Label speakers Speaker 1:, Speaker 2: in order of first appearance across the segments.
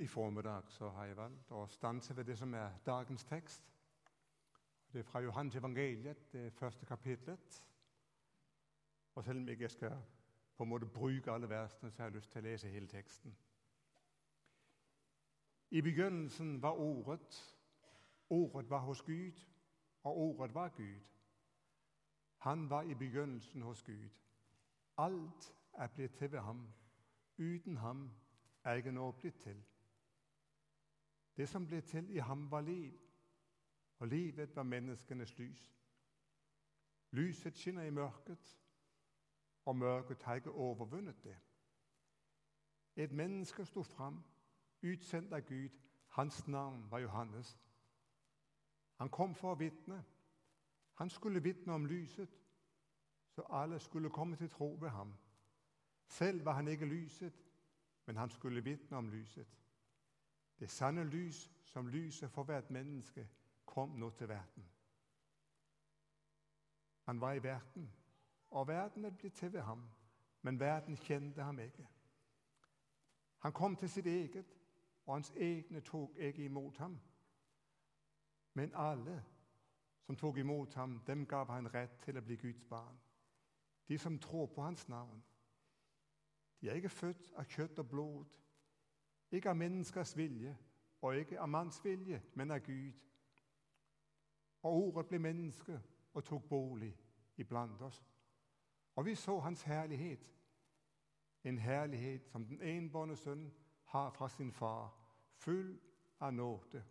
Speaker 1: I, formiddag så har jeg valgt å stanse ved det som er dagens tekst. Det er fra Johans evangeliet, det første kapitlet. Og selv om jeg ikke skal på en måte bruke alle versene, så har jeg lyst til å lese hele teksten. I begynnelsen var Ordet. Ordet var hos Gud, og Ordet var Gud. Han var i begynnelsen hos Gud. Alt er blitt til ved ham. Uten ham er ikke nå blitt til. Det som ble til i ham, var liv, og livet var menneskenes lys. Lyset skinner i mørket, og mørket har ikke overvunnet det. Et menneske sto fram, utsendt av Gud. Hans navn var Johannes. Han kom for å vitne. Han skulle vitne om lyset, så alle skulle komme til tro ved ham. Selv var han ikke lyset, men han skulle vitne om lyset. Det sanne lys som lyset for hvert menneske, kom nå til verden. Han var i verden, og verden er blitt til ved ham, men verden kjente ham ikke. Han kom til sitt eget, og hans egne tok ikke imot ham. Men alle som tok imot ham, dem gav han rett til å bli Guds barn. De som tror på hans navn. De er født av kjøtt og blod, ikke av menneskers vilje og ikke av manns vilje, men av Gud. Og ordet ble menneske og tok bolig iblant oss. Og vi så hans herlighet, en herlighet som den enbårne sønn har fra sin far, full av nåde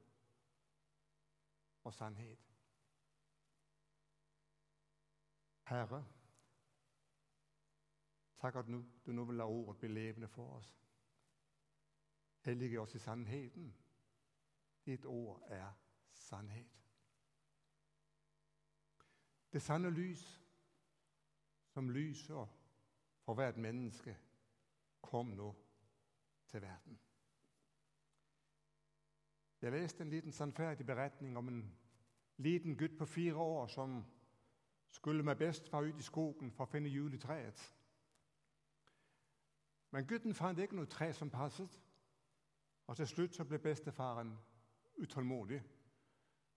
Speaker 1: og sannhet. Herre, takk at du nå vil la ordet bli levende for oss. Hellige oss i sannheten. Ditt ord er sannhet. Det sanne lys som lyser for hvert menneske, kom nå til verden. Jeg leste en liten sannferdig beretning om en liten gutt på fire år som skulle med bestefar ut i skogen for å finne juletreet. Men gutten fant ikke noe tre som passet, og til slutt så ble bestefaren utålmodig.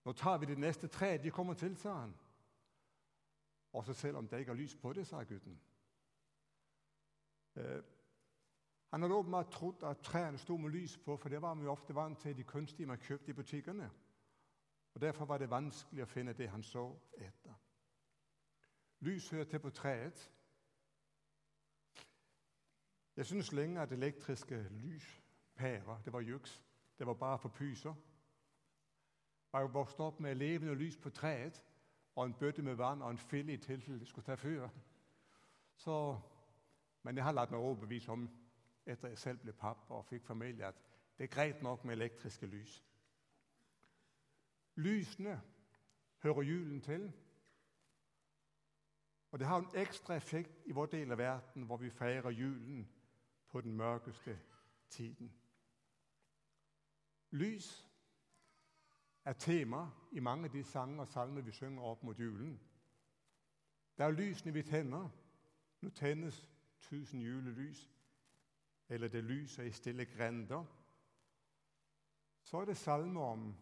Speaker 1: 'Nå tar vi det neste treet de kommer til', sa han. Også selv om det ikke er lys på det, sa gutten. Eh, han hadde åpenbart trodd at trærne sto med lys på, for det var vi ofte vant til de kunstige man kjøpte i butikkene. Og Derfor var det vanskelig å finne det han så etter. Lys hører til på treet. Jeg syns lenge at elektriske lyspærer det var juks. Det var bare for pyser. Jeg vokste opp med levende lys på treet og en bøtte med vann og en fille i tilfelle det skulle ta fyr. Så, men jeg har latt meg overbevise om etter jeg selv ble pappa og fikk familie, at det er greit nok med elektriske lys. Lysene hører julen til. Og det har en ekstra effekt i vår del av verden, hvor vi feirer julen på den mørkeste tiden. Lys er tema i mange av de sanger og salmer vi synger opp mot julen. Det er lysene vi tenner. Nå tennes tusen julelys. Eller det lyser i stille grender. Så er det salmer om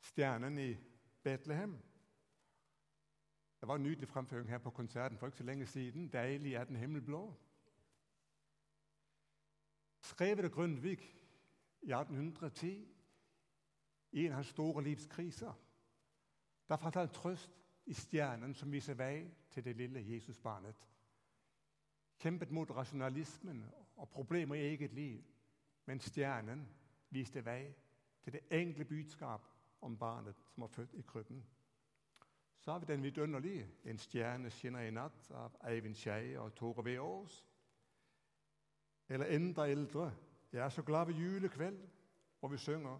Speaker 1: stjernen i Betlehem. Det var en nydelig fremføring her på konserten for ikke så lenge siden. 'Deilig er den himmel blå'. Skrevet av Grundtvig i 1810 i en av hans store livskriser. Da fant han trøst i stjernen som viser vei til det lille Jesusbarnet. Kjempet mot rasjonalismen og problemer i eget liv, men stjernen viste vei til det enkle budskap om barnet som var født i krybben. Så har vi den vidunderlige 'En stjerne skinner i natt' av Eivind Skeie og Tore V. Aas. Eller enda eldre 'Jeg er så glad ved julekveld', hvor vi synger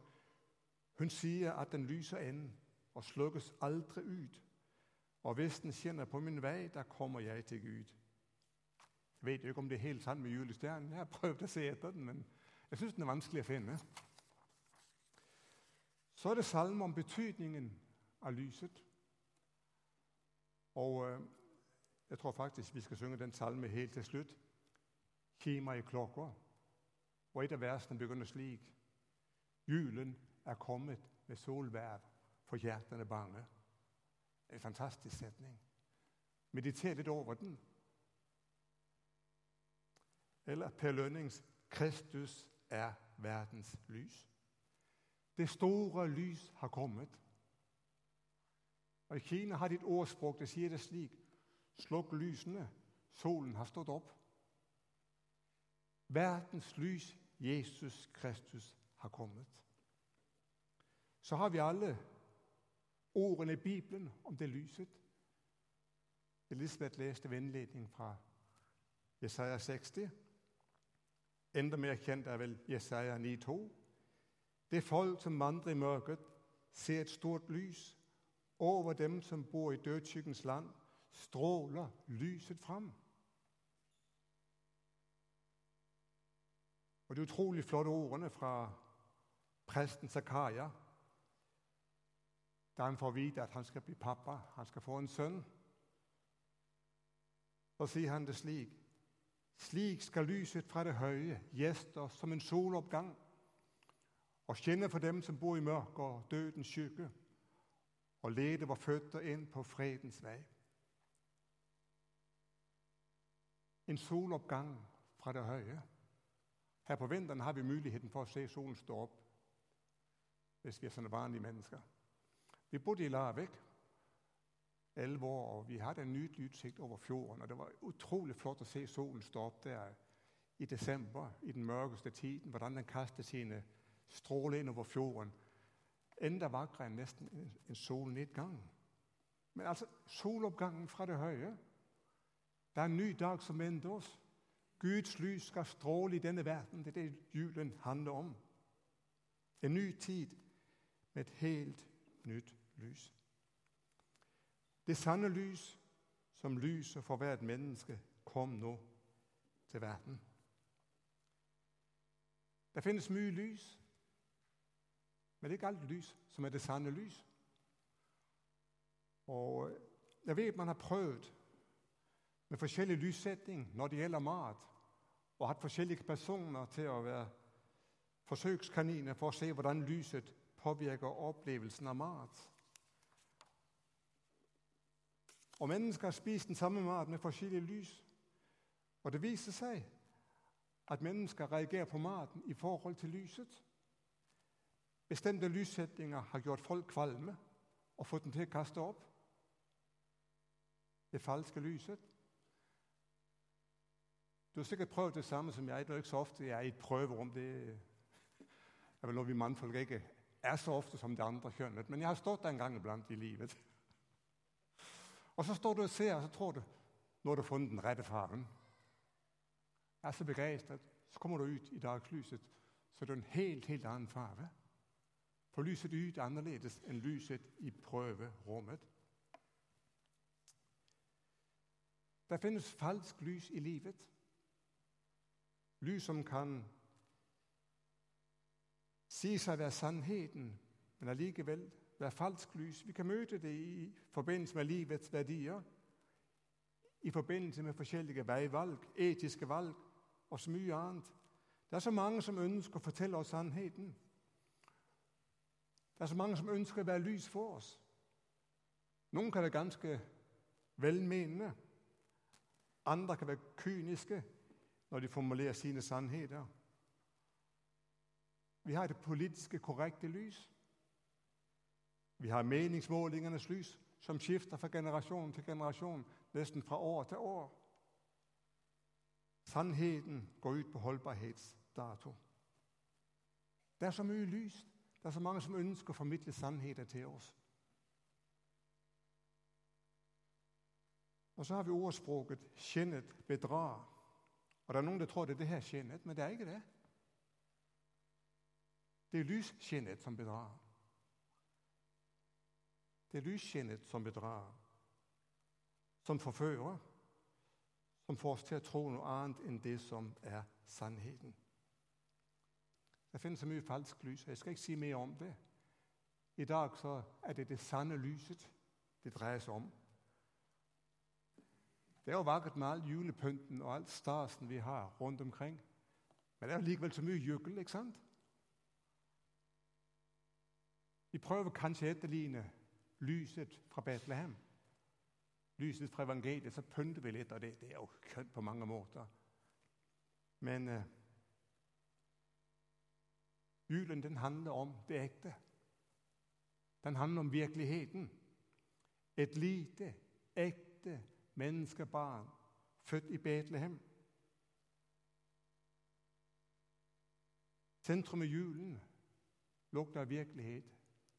Speaker 1: hun sier at den lyser inn og slukkes aldri ut. Og hvis den skinner på min vei, da kommer jeg til Gud. Jeg vet ikke om det er helt sant med julestjernen. Jeg har prøvd å se etter den, men jeg syns den er vanskelig å finne. Så er det salme om betydningen av lyset. Og øh, jeg tror faktisk vi skal synge den salmen helt til slutt. Kimer i klokka. Og et av versene begynner slik. Julen er kommet med solvær, for hjertene bange. En fantastisk setning. Mediter litt over den. Eller Per Lønnings, Kristus er verdens lys. Det store lys har kommet. Og i Kina har de et ordspråk det sier det slik. Sluk lysene, solen har stått op. Verdens lys, Jesus Kristus, har kommet. Så har vi alle ordene i Bibelen om det lyset. Elisabeth læste venledning fra Jesaja 60. Enda mer kjent er vel Jesaja 9.2. Det folk, som vandrer i mørket, ser et stort lys. Over dem, som bor i dødskyggens land, stråler lyset frem. Og de utrolig flotte ordene fra præsten Zakaria, da han får vite at han skal bli pappa, han skal få en sønn. Så sier han det slik. Slik skal lyset fra det høye gjeste som en soloppgang og skinne for dem, som bor i mørk og dødens skygge, og lede våre føtter inn på fredens vei. En soloppgang fra det høje. Her på vinteren har vi muligheten for å se solen stå opp hvis vi er sånne vanlige mennesker. Vi bodde i Larvik, 11 år, og vi hadde en nydelig utsikt over fjorden, og det var utrolig flott å se solen stå opp der i december, i den mørkeste tiden, hvordan den kastet sine stråle inn over fjorden. Enda vakrere enn nesten en, solnedgang. Men altså soloppgangen fra det høye. Det er en ny dag, som venter os. Guds lys skal stråle i denne verden. Det er det, julen handler om. En ny tid med et helt nytt lys. Det sande lys, som lyser for hvert menneske, kom nå til verden. Det finnes mye lys, men det er ikke alt lys, som er det sande lys. Og jeg vet man har prøvet med forskjellig lyssetting når det gjelder mat, og hatt forskjellige personer til å være forsøkskaniner for å se, hvordan lyset påvirker opplevelsen av mat. Og mennesker har spist den samme mat med forskjellig lys. Og det viser seg at mennesker reagerer på maten i forhold til lyset. Bestemte lyssettinger har gjort folk kvalme og fått dem til å kaste opp. Det falske lyset. Du har sikkert prøvd det samme som jeg. Det er ikke så ofte, jeg er i et prøverom. Det er vel noget, vi mannfolk ikke er så ofte som det andre kjønnet. Men jeg har stått der en gang iblant i livet. Og så står du og ser, og så tror du, nå har du fundet den rette farven. Jeg er så begeistret. Så kommer du ut i dagslyset, så det er en helt, helt annen farve. For lyset ut er annerledes enn lyset i prøverommet. Det finnes falsk lys i livet. Lys, som kan si seg å være sannheten, men allikevel være falsk lys. Vi kan møte det i forbindelse med livets verdier, i forbindelse med forskjellige veivalg, etiske valg og så mye annet. Det er så mange, som ønsker å fortelle oss sannheten. Det er så mange, som ønsker å være lys for oss. Noen kan være ganske velmenende. Andre kan være kyniske, når de formulerer sine sannheter. Vi har det politiske korrekte lys. Vi har meningsmålingernes lys, som skifter fra generasjon til generasjon, nesten fra år til år. Sannheten går ut på holdbarhetsdato. Det er så mye lys. Det er så mange, som ønsker å formidle sannheter til oss. Og så har vi ordspråket 'kjennet bedrar. Og Det er noen som tror, det det her skinnet, men det er ikke det. Det er lysskinnet, som bedrar. Det er lysskinnet, som bedrar, som forfører, som får oss til å tro noe annet enn det, som er sannheten. Det finnes så mye falsk lys, og jeg skal ikke si mer om det. I dag så er det det sanne lyset, det dreier seg om. Det er jo vakkert med all julepynten og alt stasen vi har rundt omkring. Men det er likevel så mye jugl, ikke sant? Vi prøver kanskje å etterligne lyset fra Betlehem. Lyset fra evangeliet. Så pynter vi litt av det. Det er jo kødd på mange måter. Men eh, julen den handler om det ekte. Den handler om virkeligheten. Et lite, ekte menneskebarn født i Betlehem. Sentrum i julen lukter av virkelighet,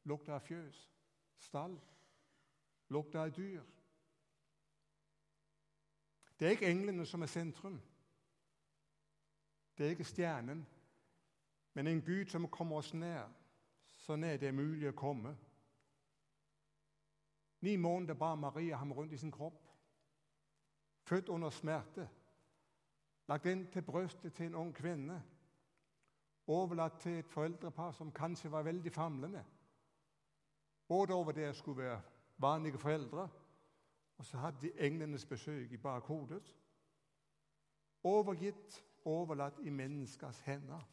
Speaker 1: lukter av fjøs, stall, lukter av dyr. Det er ikke englene som er sentrum. Det er ikke stjernen, men en Gud som kommer oss nær, så nær det er mulig å komme. Ni måneder bar Maria ham rundt i sin kropp. Født under smerte. Lagt inn til brystet til en ung kvinne. Overlatt til et foreldrepar som kanskje var veldig famlende. Både over det skulle være vanlige foreldre, og så hadde de englenes besøk i bakhodet. Overgitt, overlatt i menneskers hender.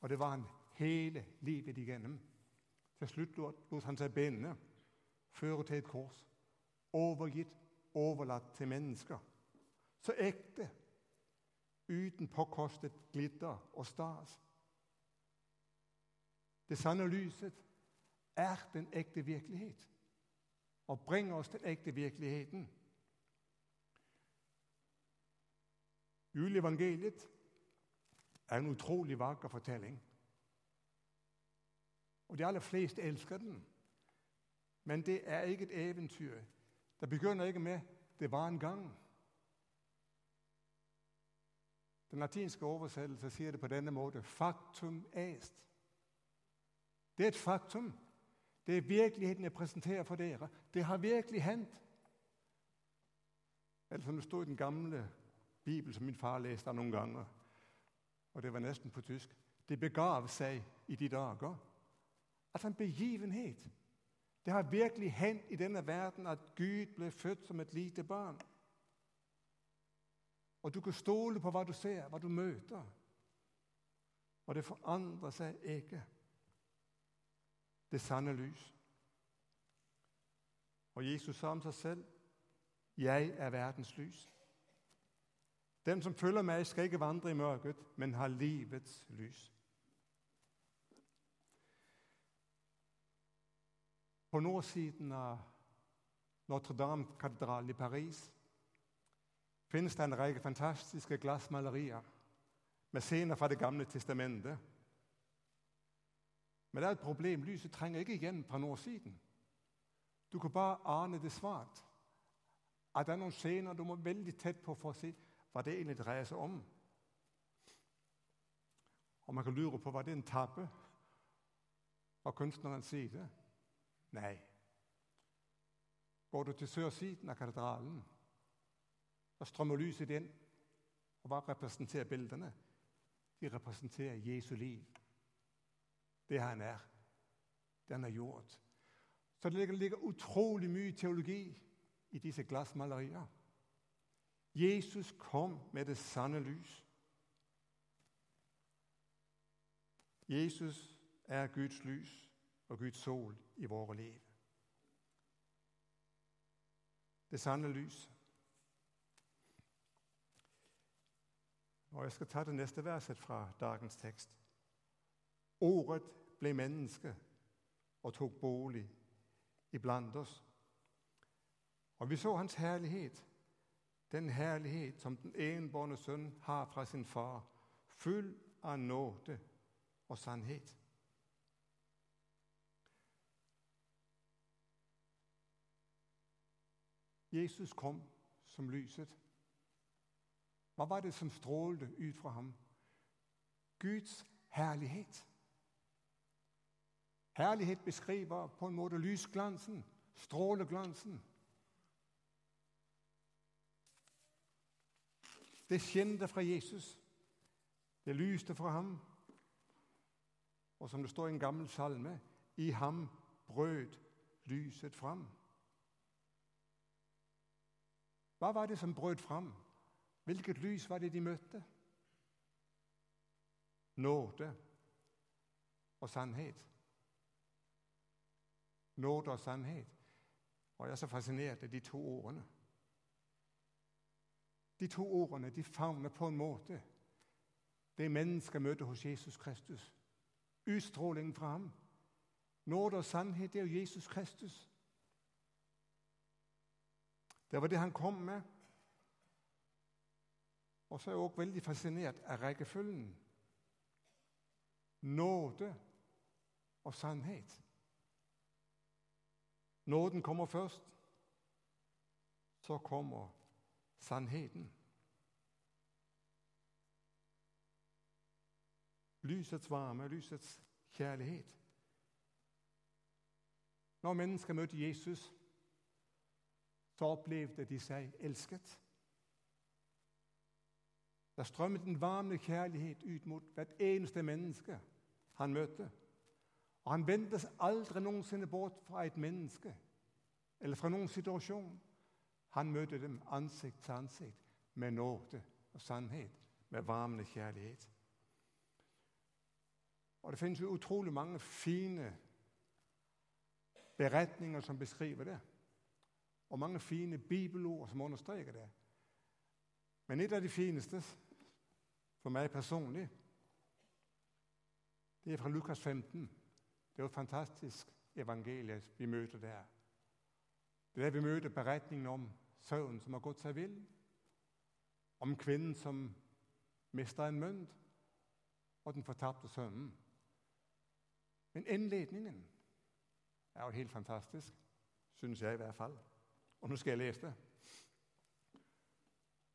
Speaker 1: Og det var han hele livet igjennom. Til slutt lot han seg binde føre til et kors. Overgitt, overlatt til mennesker. Så ekte, uten påkostet glitter og stas. Det sanne lyset er den ekte virkelighet og bringer oss til ekte virkeligheten. Juleevangeliet er en utrolig vakker fortelling. Og de aller fleste elsker den. Men det er ikke et eventyr. Det begynner ikke med 'det var en gang'. Den latinske oversettelse sier det på denne måte 'factum est'. Det er et faktum. Det er virkeligheten jeg presenterer for dere. Det har virkelig hendt. Eller som det stod i den gamle Bibel som min far leste noen ganger, og det var nesten på tysk Det begav seg i de dager. Altså en begivenhet. Det har virkelig hendt i denne verden at Gud ble født som et lite barn. Og du kan stole på hva du ser, hva du møter. Og det forandrer seg ikke. Det sanne lys. Og Jesus sa om seg selv, 'Jeg er verdens lys'. Den som følger meg, skal ikke vandre i mørket, men har livets lys. På nordsiden av Notre-Dame-katedralen i Paris finnes det en rekke fantastiske glassmalerier med scener fra Det gamle testamentet. Men det er et problem. Lyset trenger ikke igjen fra nordsiden. Du kan bare ane det svakt. At det er noen scener du må veldig tett på for å si hva det egentlig dreier seg om. Og man kan lure på var det en tabbe fra kunstnerens side. Nei. Går du til sørsiden av katedralen, da strømmer lyset inn. Og hva representerer bildene? De representerer Jesu liv. Det han er. Det han har gjort. Så det ligger utrolig mye teologi i disse glassmaleriene. Jesus kom med det sanne lys. Jesus er Guds lys og Guds sol i våre liv. Det sanne lyset. Og Jeg skal ta det neste verset fra dagens tekst. Ordet ble menneske og tok bolig iblant oss. Og vi så hans herlighet, den herlighet som den enbårne sønn har fra sin far, full av nåde og sannhet. Jesus kom som lyset. Hva var det som strålte ut fra ham? Guds herlighet. Herlighet beskriver på en måte lysglansen, stråleglansen. Det skinte fra Jesus. Det lyste fra ham. Og som det står i en gammel salme i ham brød lyset fram. Hva var det som brøt fram? Hvilket lys var det de møtte? nåde og sannhet. Nåde og sannhet. Og jeg er så fascinert av de to ordene. De to ordene de favner på en måte det mennesket møter hos Jesus Kristus. Utstrålingen fra ham. Nåde og sannhet er jo Jesus Kristus. Det var det han kom med. Og så er jeg også veldig fascinert av rekkefølgen. Nåde og sannhet. Nåden kommer først. Så kommer sannheten. Lysets varme, lysets kjærlighet. Når mennesker møter Jesus, så opplevde de seg elsket. Der strømmet en varme kjærlighet ut mot hvert eneste menneske han møtte. Og han vendte seg aldri noensinne bort fra et menneske eller fra noen situasjon. Han møtte dem ansikt til ansikt med nåde og sannhet, med varmende kjærlighet. Og Det finnes utrolig mange fine beretninger som beskriver det, og mange fine bibelord som understreker det. Men et av de fineste for meg personlig, det er fra Lukas 15. Det er jo et fantastisk evangelie vi møter der. Det er der vi møter beretningen om sønnen som har gått seg vill, om kvinnen som mista en mynt, og den fortapte sønnen. Men innledningen er jo helt fantastisk, syns jeg i hvert fall. Og nå skal jeg lese det.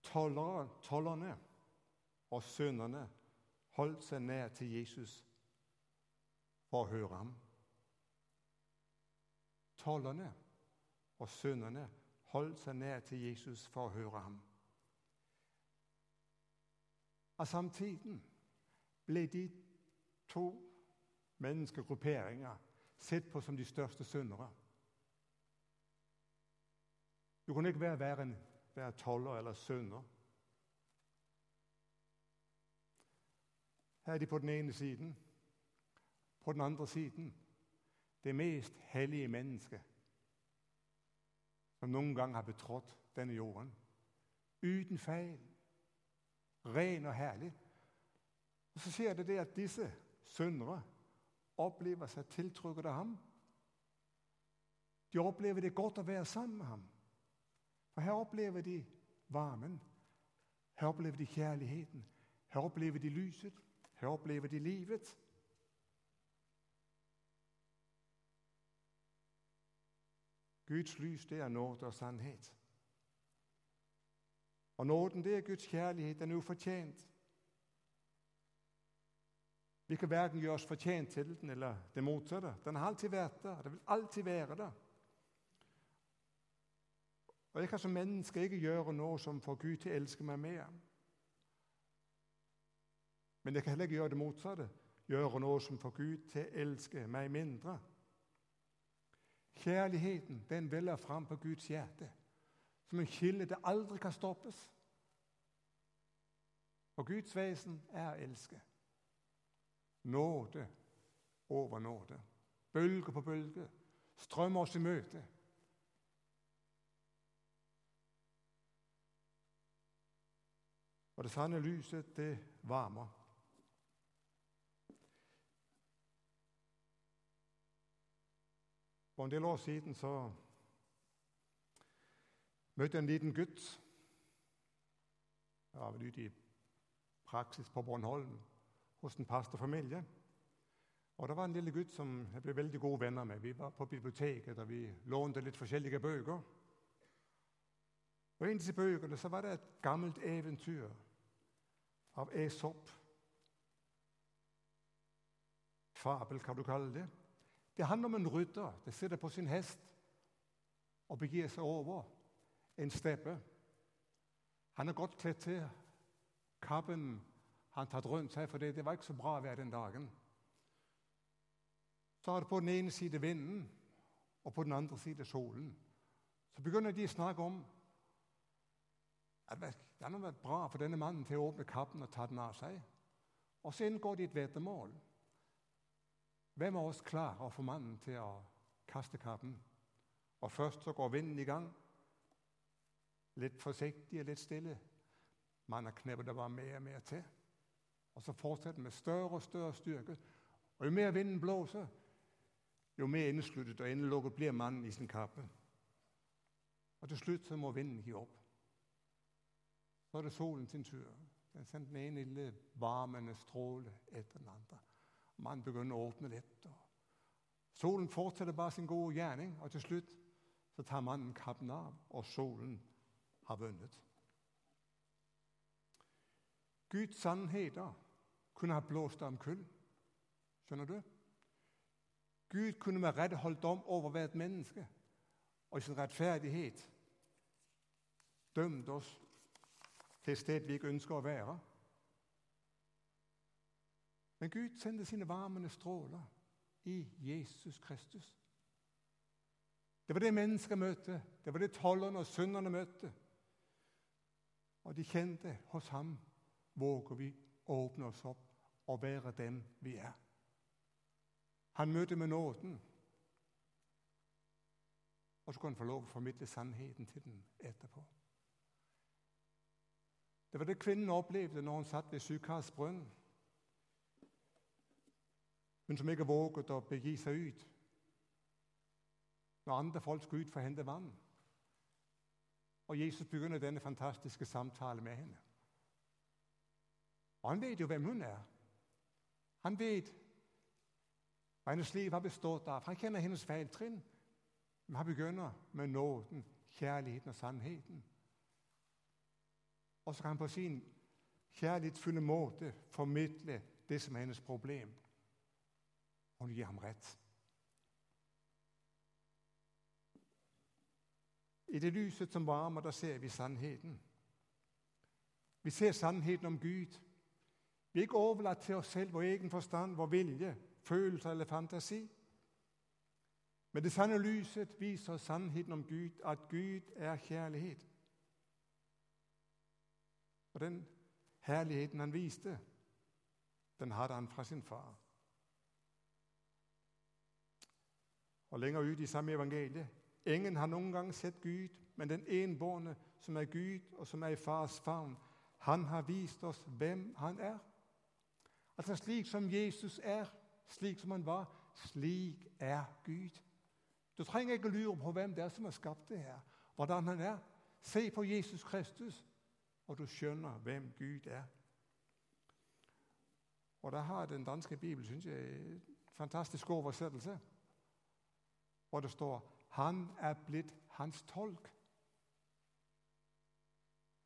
Speaker 1: Tollerne og synderne holdt seg nær til Jesus for å høre ham. Tollerne og synderne holdt seg nær til Jesus for å høre ham. Av samtiden ble de to menneskegrupperinger sett på som de største syndere. Du kunne ikke være verre enn være toller eller synder. Her er de på den ene siden. På den andre siden det mest hellige mennesket som noen gang har betrådt denne jorden. Uten feil. Ren og herlig. Og Så skjer det det at disse syndere opplever seg tiltrukket av ham. De opplever det godt å være sammen med ham. For her opplever de varmen. Her opplever de kjærligheten. Her opplever de lyset. Her opplever de livet. Guds lys, det er nåde og sannhet. Og nåden, det er Guds kjærlighet. Den er ufortjent. Vi kan verken gjøre oss fortjent til den eller det motsatte. Den har alltid vært der. Det vil alltid være der. Og Jeg kan som menneske ikke gjøre noe som får Gud til å elske meg mer. Men jeg kan heller ikke gjøre det motsatte. Gjøre noe som får Gud til å elske meg mindre. Kjærligheten den veller fram på Guds hjerte som en kilde det aldri kan stoppes. Og Guds vesen er å elske. Nåde over nåde. Bølge på bølge. Strømmer oss i møte. Og det sanne lyset, det varmer. For en del år siden så møtte jeg en liten gutt. Jeg var vel ute i praksis på Bornholm hos en pastorfamilie. Og Det var en lille gutt som jeg ble veldig gode venner med. Vi var på biblioteket og vi lånte litt forskjellige bøker. Og I en av disse bøkene så var det et gammelt eventyr av Esop. Fabel, hva du kaller det. Det handler om en rydder. Det sitter på sin hest og begir seg over en steppe. Han er godt kledd til. Kappen han tatt rundt seg, for det, var ikke så bra vær den dagen. Så har det på den ene side vinden, og på den andre side solen. Så begynner de å snakke om at det hadde vært bra for denne mannen til å åpne kappen og ta den av seg. Og så inngår de et veddemål. Hvem av oss klarer å få mannen til å kaste kappen? Og først så går vinden i gang. Litt forsiktig og litt stille. Mannen knepper det bare mer og mer til. Og så fortsetter med større og større styrke. Og jo mer vinden blåser, jo mer innesluttet og innelukket blir mannen i sin kappe. Og til slutt så må vinden gi opp. Så er det solen sin tur. Den sender den ene lille varmende stråle etter den andre. Mannen begynner å åpne litt. solen fortsetter bare sin gode gjerning, og til slutt så tar mannen kappen av, og solen har vunnet. Guds sannheter kunne ha blåst om kull. Skjønner du? Gud kunne med rett holdt om over hvert menneske og i sin rettferdighet dømt oss til et sted vi ikke ønsker å være. Men Gud sendte sine varmende stråler i Jesus Kristus. Det var det mennesker møtte. Det var det tollerne og synderne møtte. Og de kjente hos ham våger vi å åpne oss opp og være dem vi er. Han møter med nåden. Og så kan han få lov å formidle sannheten til den etterpå. Det var det kvinnen opplevde når hun satt ved Sykars brønn. Hun som ikke våget å begi seg ut når andre folk skulle ut for å hente vann. Og Jesus begynner denne fantastiske samtalen med henne. Og han vet jo hvem hun er. Han vet hva hennes liv har bestått av. Han kjenner hennes feiltrinn. Men han begynner med nåden, kjærligheten og sannheten. Og så kan han på sin kjærlighetsfulle måte formidle det som er hennes problem. Hun gir ham rett. I det lyset som varmer, der ser vi sannheten. Vi ser sannheten om Gud. Vi er ikke overlatt til oss selv, vår egen forstand, vår vilje, følelser eller fantasi. Men det sanne lyset viser sannheten om Gud, at Gud er kjærlighet. Og den herligheten han viste, den hadde han fra sin far. Og Lenger ut i samme evangelie Ingen har noen gang sett Gud, men den enbårne som er Gud, og som er i fars favn, han har vist oss hvem han er. Altså slik som Jesus er, slik som han var, slik er Gud. Du trenger ikke lure på hvem det er som har skapt det her, hvordan han er. Se på Jesus Kristus, og du skjønner hvem Gud er. Og Der har den danske bibelen synes jeg, en fantastisk oversettelse, hvor det står han er blitt hans tolk.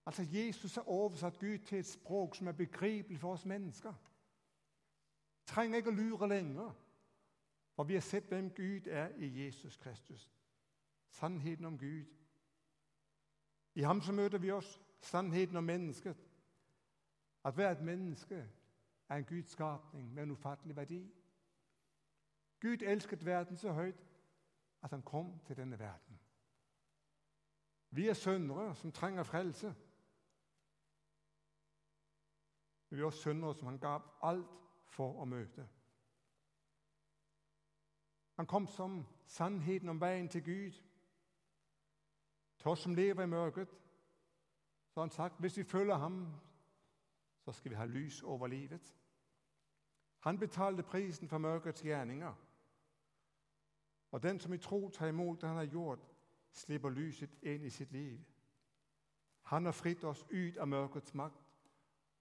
Speaker 1: Altså Jesus har oversatt Gud til et språk som er begripelig for oss mennesker trenger ikke å lure lenger, for vi har sett hvem Gud er i Jesus Kristus. Sannheten om Gud. I ham så møter vi oss sannheten om mennesket. At hvert menneske er en Guds skapning med en ufattelig verdi. Gud elsket verden så høyt at han kom til denne verden. Vi er syndere som trenger frelse. Vi er også syndere som han gav alt for å møte. Han kom som sannheten om veien til Gud. Til oss som lever i mørket, så har han sagt hvis vi følger ham, så skal vi ha lys over livet. Han betalte prisen for mørkets gjerninger. Og den som i tro tar imot det han har gjort, slipper lyset inn i sitt liv. Han har fritt oss ut av mørkets makt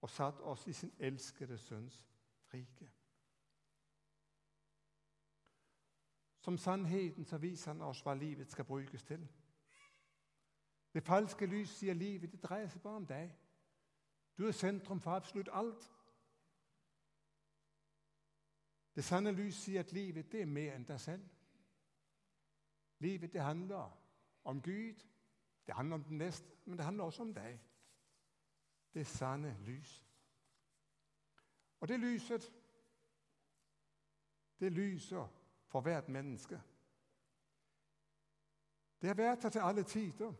Speaker 1: og satt oss i sin elskede sønns rike. Som sannheten så viser han oss hva livet skal brukes til. Det falske lyset sier livet det dreier seg bare om deg. Du er sentrum for absolutt alt. Det sanne lys sier at livet det er mer enn deg selv. Livet det handler om Gud, det handler om den neste, men det handler også om deg. Det sanne lys. Og det lyset, det lyser for hvert menneske. Det har vært her til alle tider.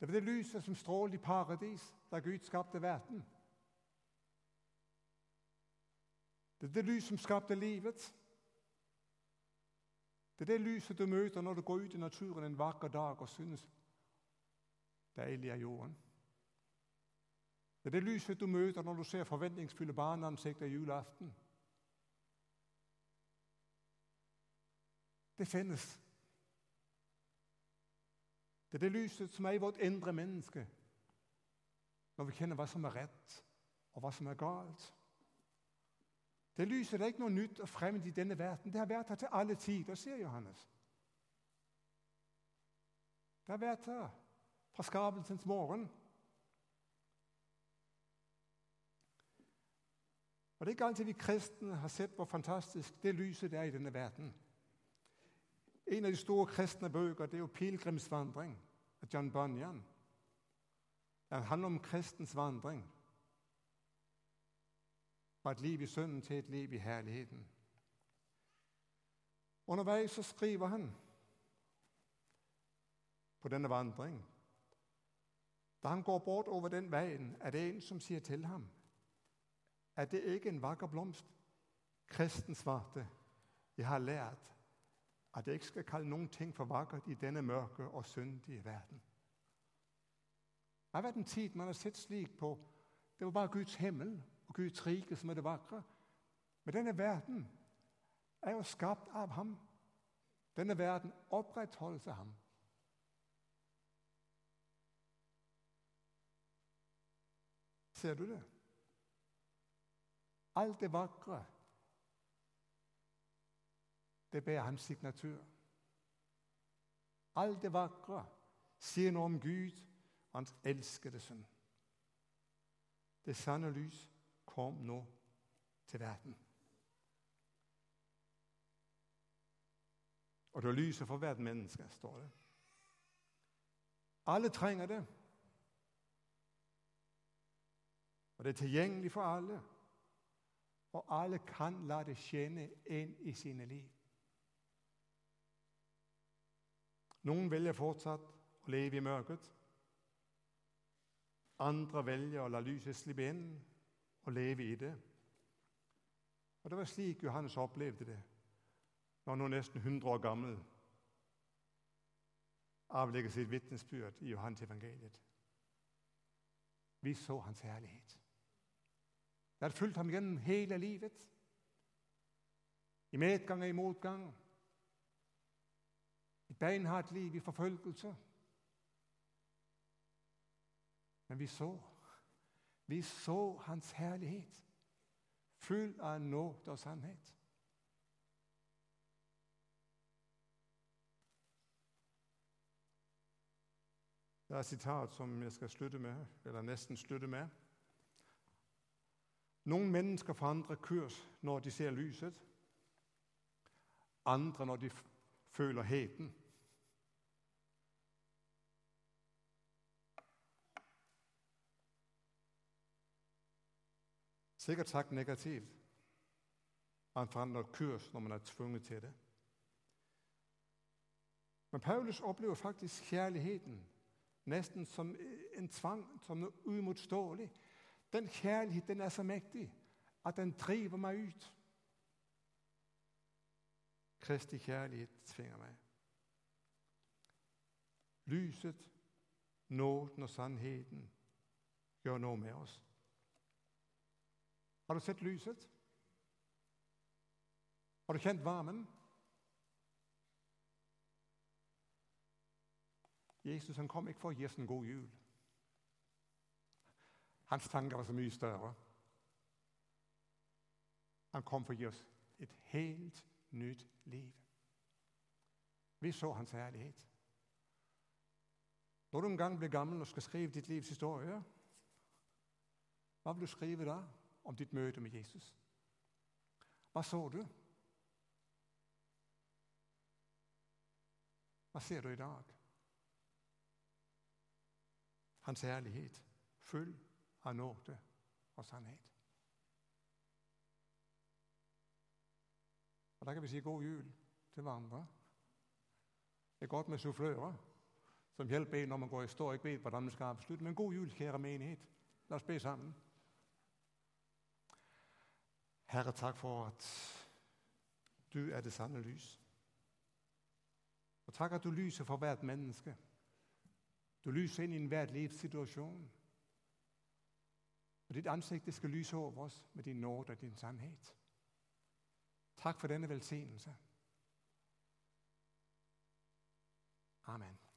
Speaker 1: Det var det lyset som strålte i paradis da Gud skapte verden. Det er det lys som skapte livet. Det er det lyset du møter når du går ut i naturen en vakker dag og synes deilig er jorden. Det er det lyset du møter når du ser forventningsfulle barneansikter julaften. Det finnes. Det er det lyset som er i vårt indre menneske når vi kjenner hva som er rett, og hva som er galt. Det lyset det er ikke noe nytt og fremmed i denne verden. Det har vært her til alle tider, sier Johannes. Det har vært her fra skapelsens morgen. Og Det er ikke alltid vi kristne har sett hvor fantastisk det lyset er i denne verden. En av de store kristne bøker det er jo 'Pilegrimsvandring' av John Bunyan. Den handler om kristens vandring fra et liv i synden til et liv i herligheten. Underveis så skriver han på denne vandring Da han går bort over den veien, er det en som sier til ham Er det ikke en vakker blomst? Kristen svarte, jeg har lært at jeg ikke skal kalle noen ting for vakkert i denne mørke og syndige verden. Det har vært en tid man har sett slik på det var bare Guds himmel og Guds rike som er det vakre. Men denne verden er jo skapt av ham. Denne verden opprettholdes av ham. Ser du det? Alt det vakre, det bærer hans signatur. Alt det vakre sier noe om Gud og hans elskede sønn. Det sanne lys kom nå til verden. Og det lyser for hvert menneske, står det. Alle trenger det. Og det er tilgjengelig for alle. Og alle kan la det skjene inn i sine liv. Noen velger fortsatt å leve i mørket. Andre velger å la lyset slippe inn og leve i det. Og Det var slik Johannes opplevde det når han nå nesten 100 år gammel avlegger sitt vitnesbyrd i Johannes evangeliet. Vi så hans herlighet. Det hadde fulgt ham gjennom hele livet. I medgang og i motgang. Et beinhardt liv i forfølgelse. Men vi så vi så Hans herlighet, full av nåde og sannhet. Det er et sitat som jeg skal slutte med, eller nesten slutte med. Noen mennesker forandrer kurs når de ser lyset. Andre når de føler heten. Sikkert sagt negativt. Man forandrer kurs når man er tvunget til det. Men Paulus opplever faktisk kjærligheten nesten som en tvang, som noe umotståelig. Den kjærligheten er så mektig at den driver meg ut. Kristi kjærlighet tvinger meg. Lyset, nåden og sannheten gjør noe med oss. Har du sett lyset? Har du kjent varmen? Jesus han kom ikke for å gi oss en god jul. Hans tanker var så mye større. Han kom for å gi oss et helt nytt liv. Vi så hans herlighet. Når du en gang blir gammel og skal skrive ditt livs historie, hva vil du skrive da? Om ditt møte med Jesus. Hva så du? Hva ser du i dag? Hans ærlighet, full av nåde og sannhet. Og Da kan vi si god jul til hverandre. Det er godt med sufflører som hjelper en når man går i stå og ikke vet hvordan man skal avslutte. Men god jul, kjære menighet. La oss be sammen. Herre, takk for at du er det sanne lys. Og takk at du lyser for hvert menneske. Du lyser inn i enhver livssituasjon. Og ditt ansikt skal lyse over oss med din nåde og din sannhet. Takk for denne velsignelse. Amen.